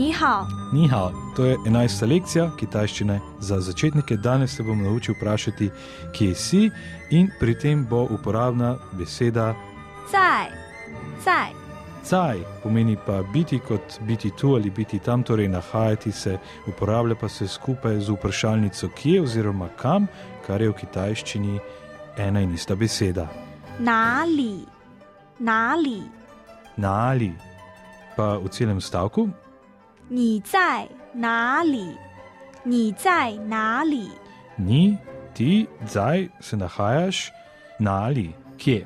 Ni hao. Ni hao. To je 11. lekcija kitajščine za začetnike. Danes se bom naučil vprašati, kje si, in pri tem bo uporabna beseda caj. Caj. Caj pomeni pa biti kot biti tu ali biti tam, torej nahajati se, uporablja pa se skupaj z vprašalnico kje oziroma kam, kar je v kitajščini ena in ista beseda. Nali, nali. Nali. Pa v celem stavku 你在哪里？你在哪里？ ni, ti, zdaj se nahajaš na ali, kje.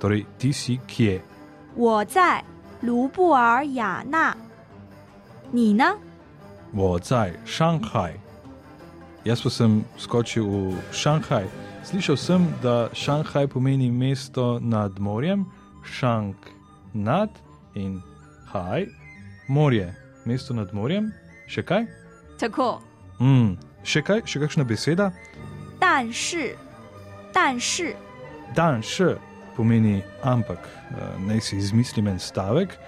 Torej, ti si kje. 我在卢布尔雅纳。你呢？ 我在上海。Jaz pa sem skočil v Šanghaj. Slišal sem, da Šanghaj pomeni mesto nad morjem, šank nad in haj, morje, mesto nad morjem. Še kaj? tako。 Mm, še kaj, še kakšna beseda? 但是，但是， Dan še pomeni ampak, eh, naj si izmislim en stavek.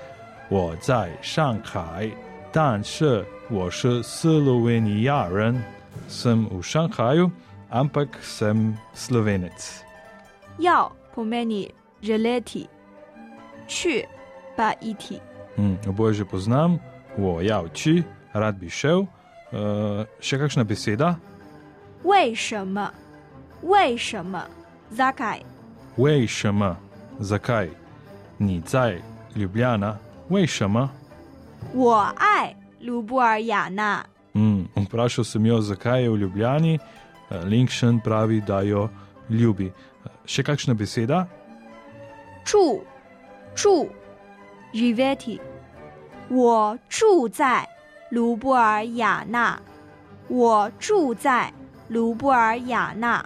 我在上海，但是我是斯洛文尼亚人。Sem v Šanghaju, ampak sem slovenec. 要 pomeni želeti，去 pa iti。 Mm, oboje že poznam, 我要去, rad bi šel. Uh, še kakšna beseda? 为什么？为什么？Zakaj？ 为什么? Zakaj? 你在 Ljubljana? 为什么? 我爱卢布尔雅纳。 Mm, vprašal sem jo, zakaj je v Ljubljani. Eh, Linkšen pravi, da jo ljubi. Eh, Še kakšna beseda? 住，住，živeti。 我住在卢布尔雅纳。我住在卢布尔雅纳。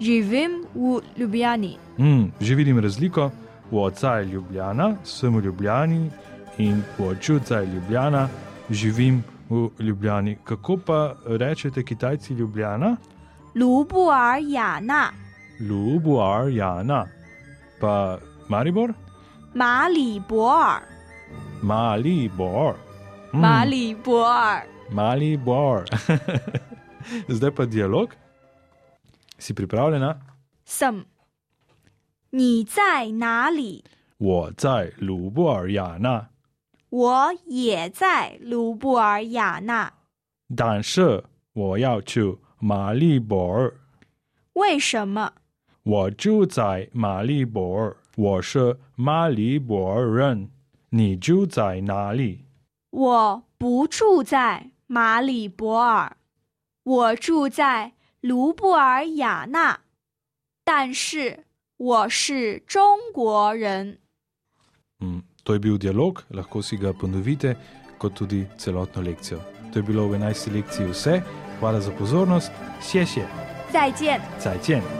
Živim v Ljubljani。 Mm, že vidim razliko. 我在 Ljubljana, sem v Ljubljani in 我住在 Ljubljana, živim v Ljubljani. Kako pa rečete Kitajci Ljubljana? 卢布尔雅 纳， Lubuar Jana. Pa Maribor? 马里博尔， Malibor. Mm, 马里博尔。 Malibor. Zdaj pa dialog. Si pripravljena? 什？你在哪里？我在卢布尔雅纳，我也在卢布尔雅纳。但是我要去马利博尔。为什么？我住在马利博尔，我是马利博尔人。 你住在哪里？我不住在马里博尔，我住在卢布尔雅纳，但是我是中国人。 Mm, to je bil dialog, lahko si ga ponovite, kot tudi celotno lekcijo. To je bilo v 11. lekciji vse. Hvala za pozornost, še še, 再见。再见。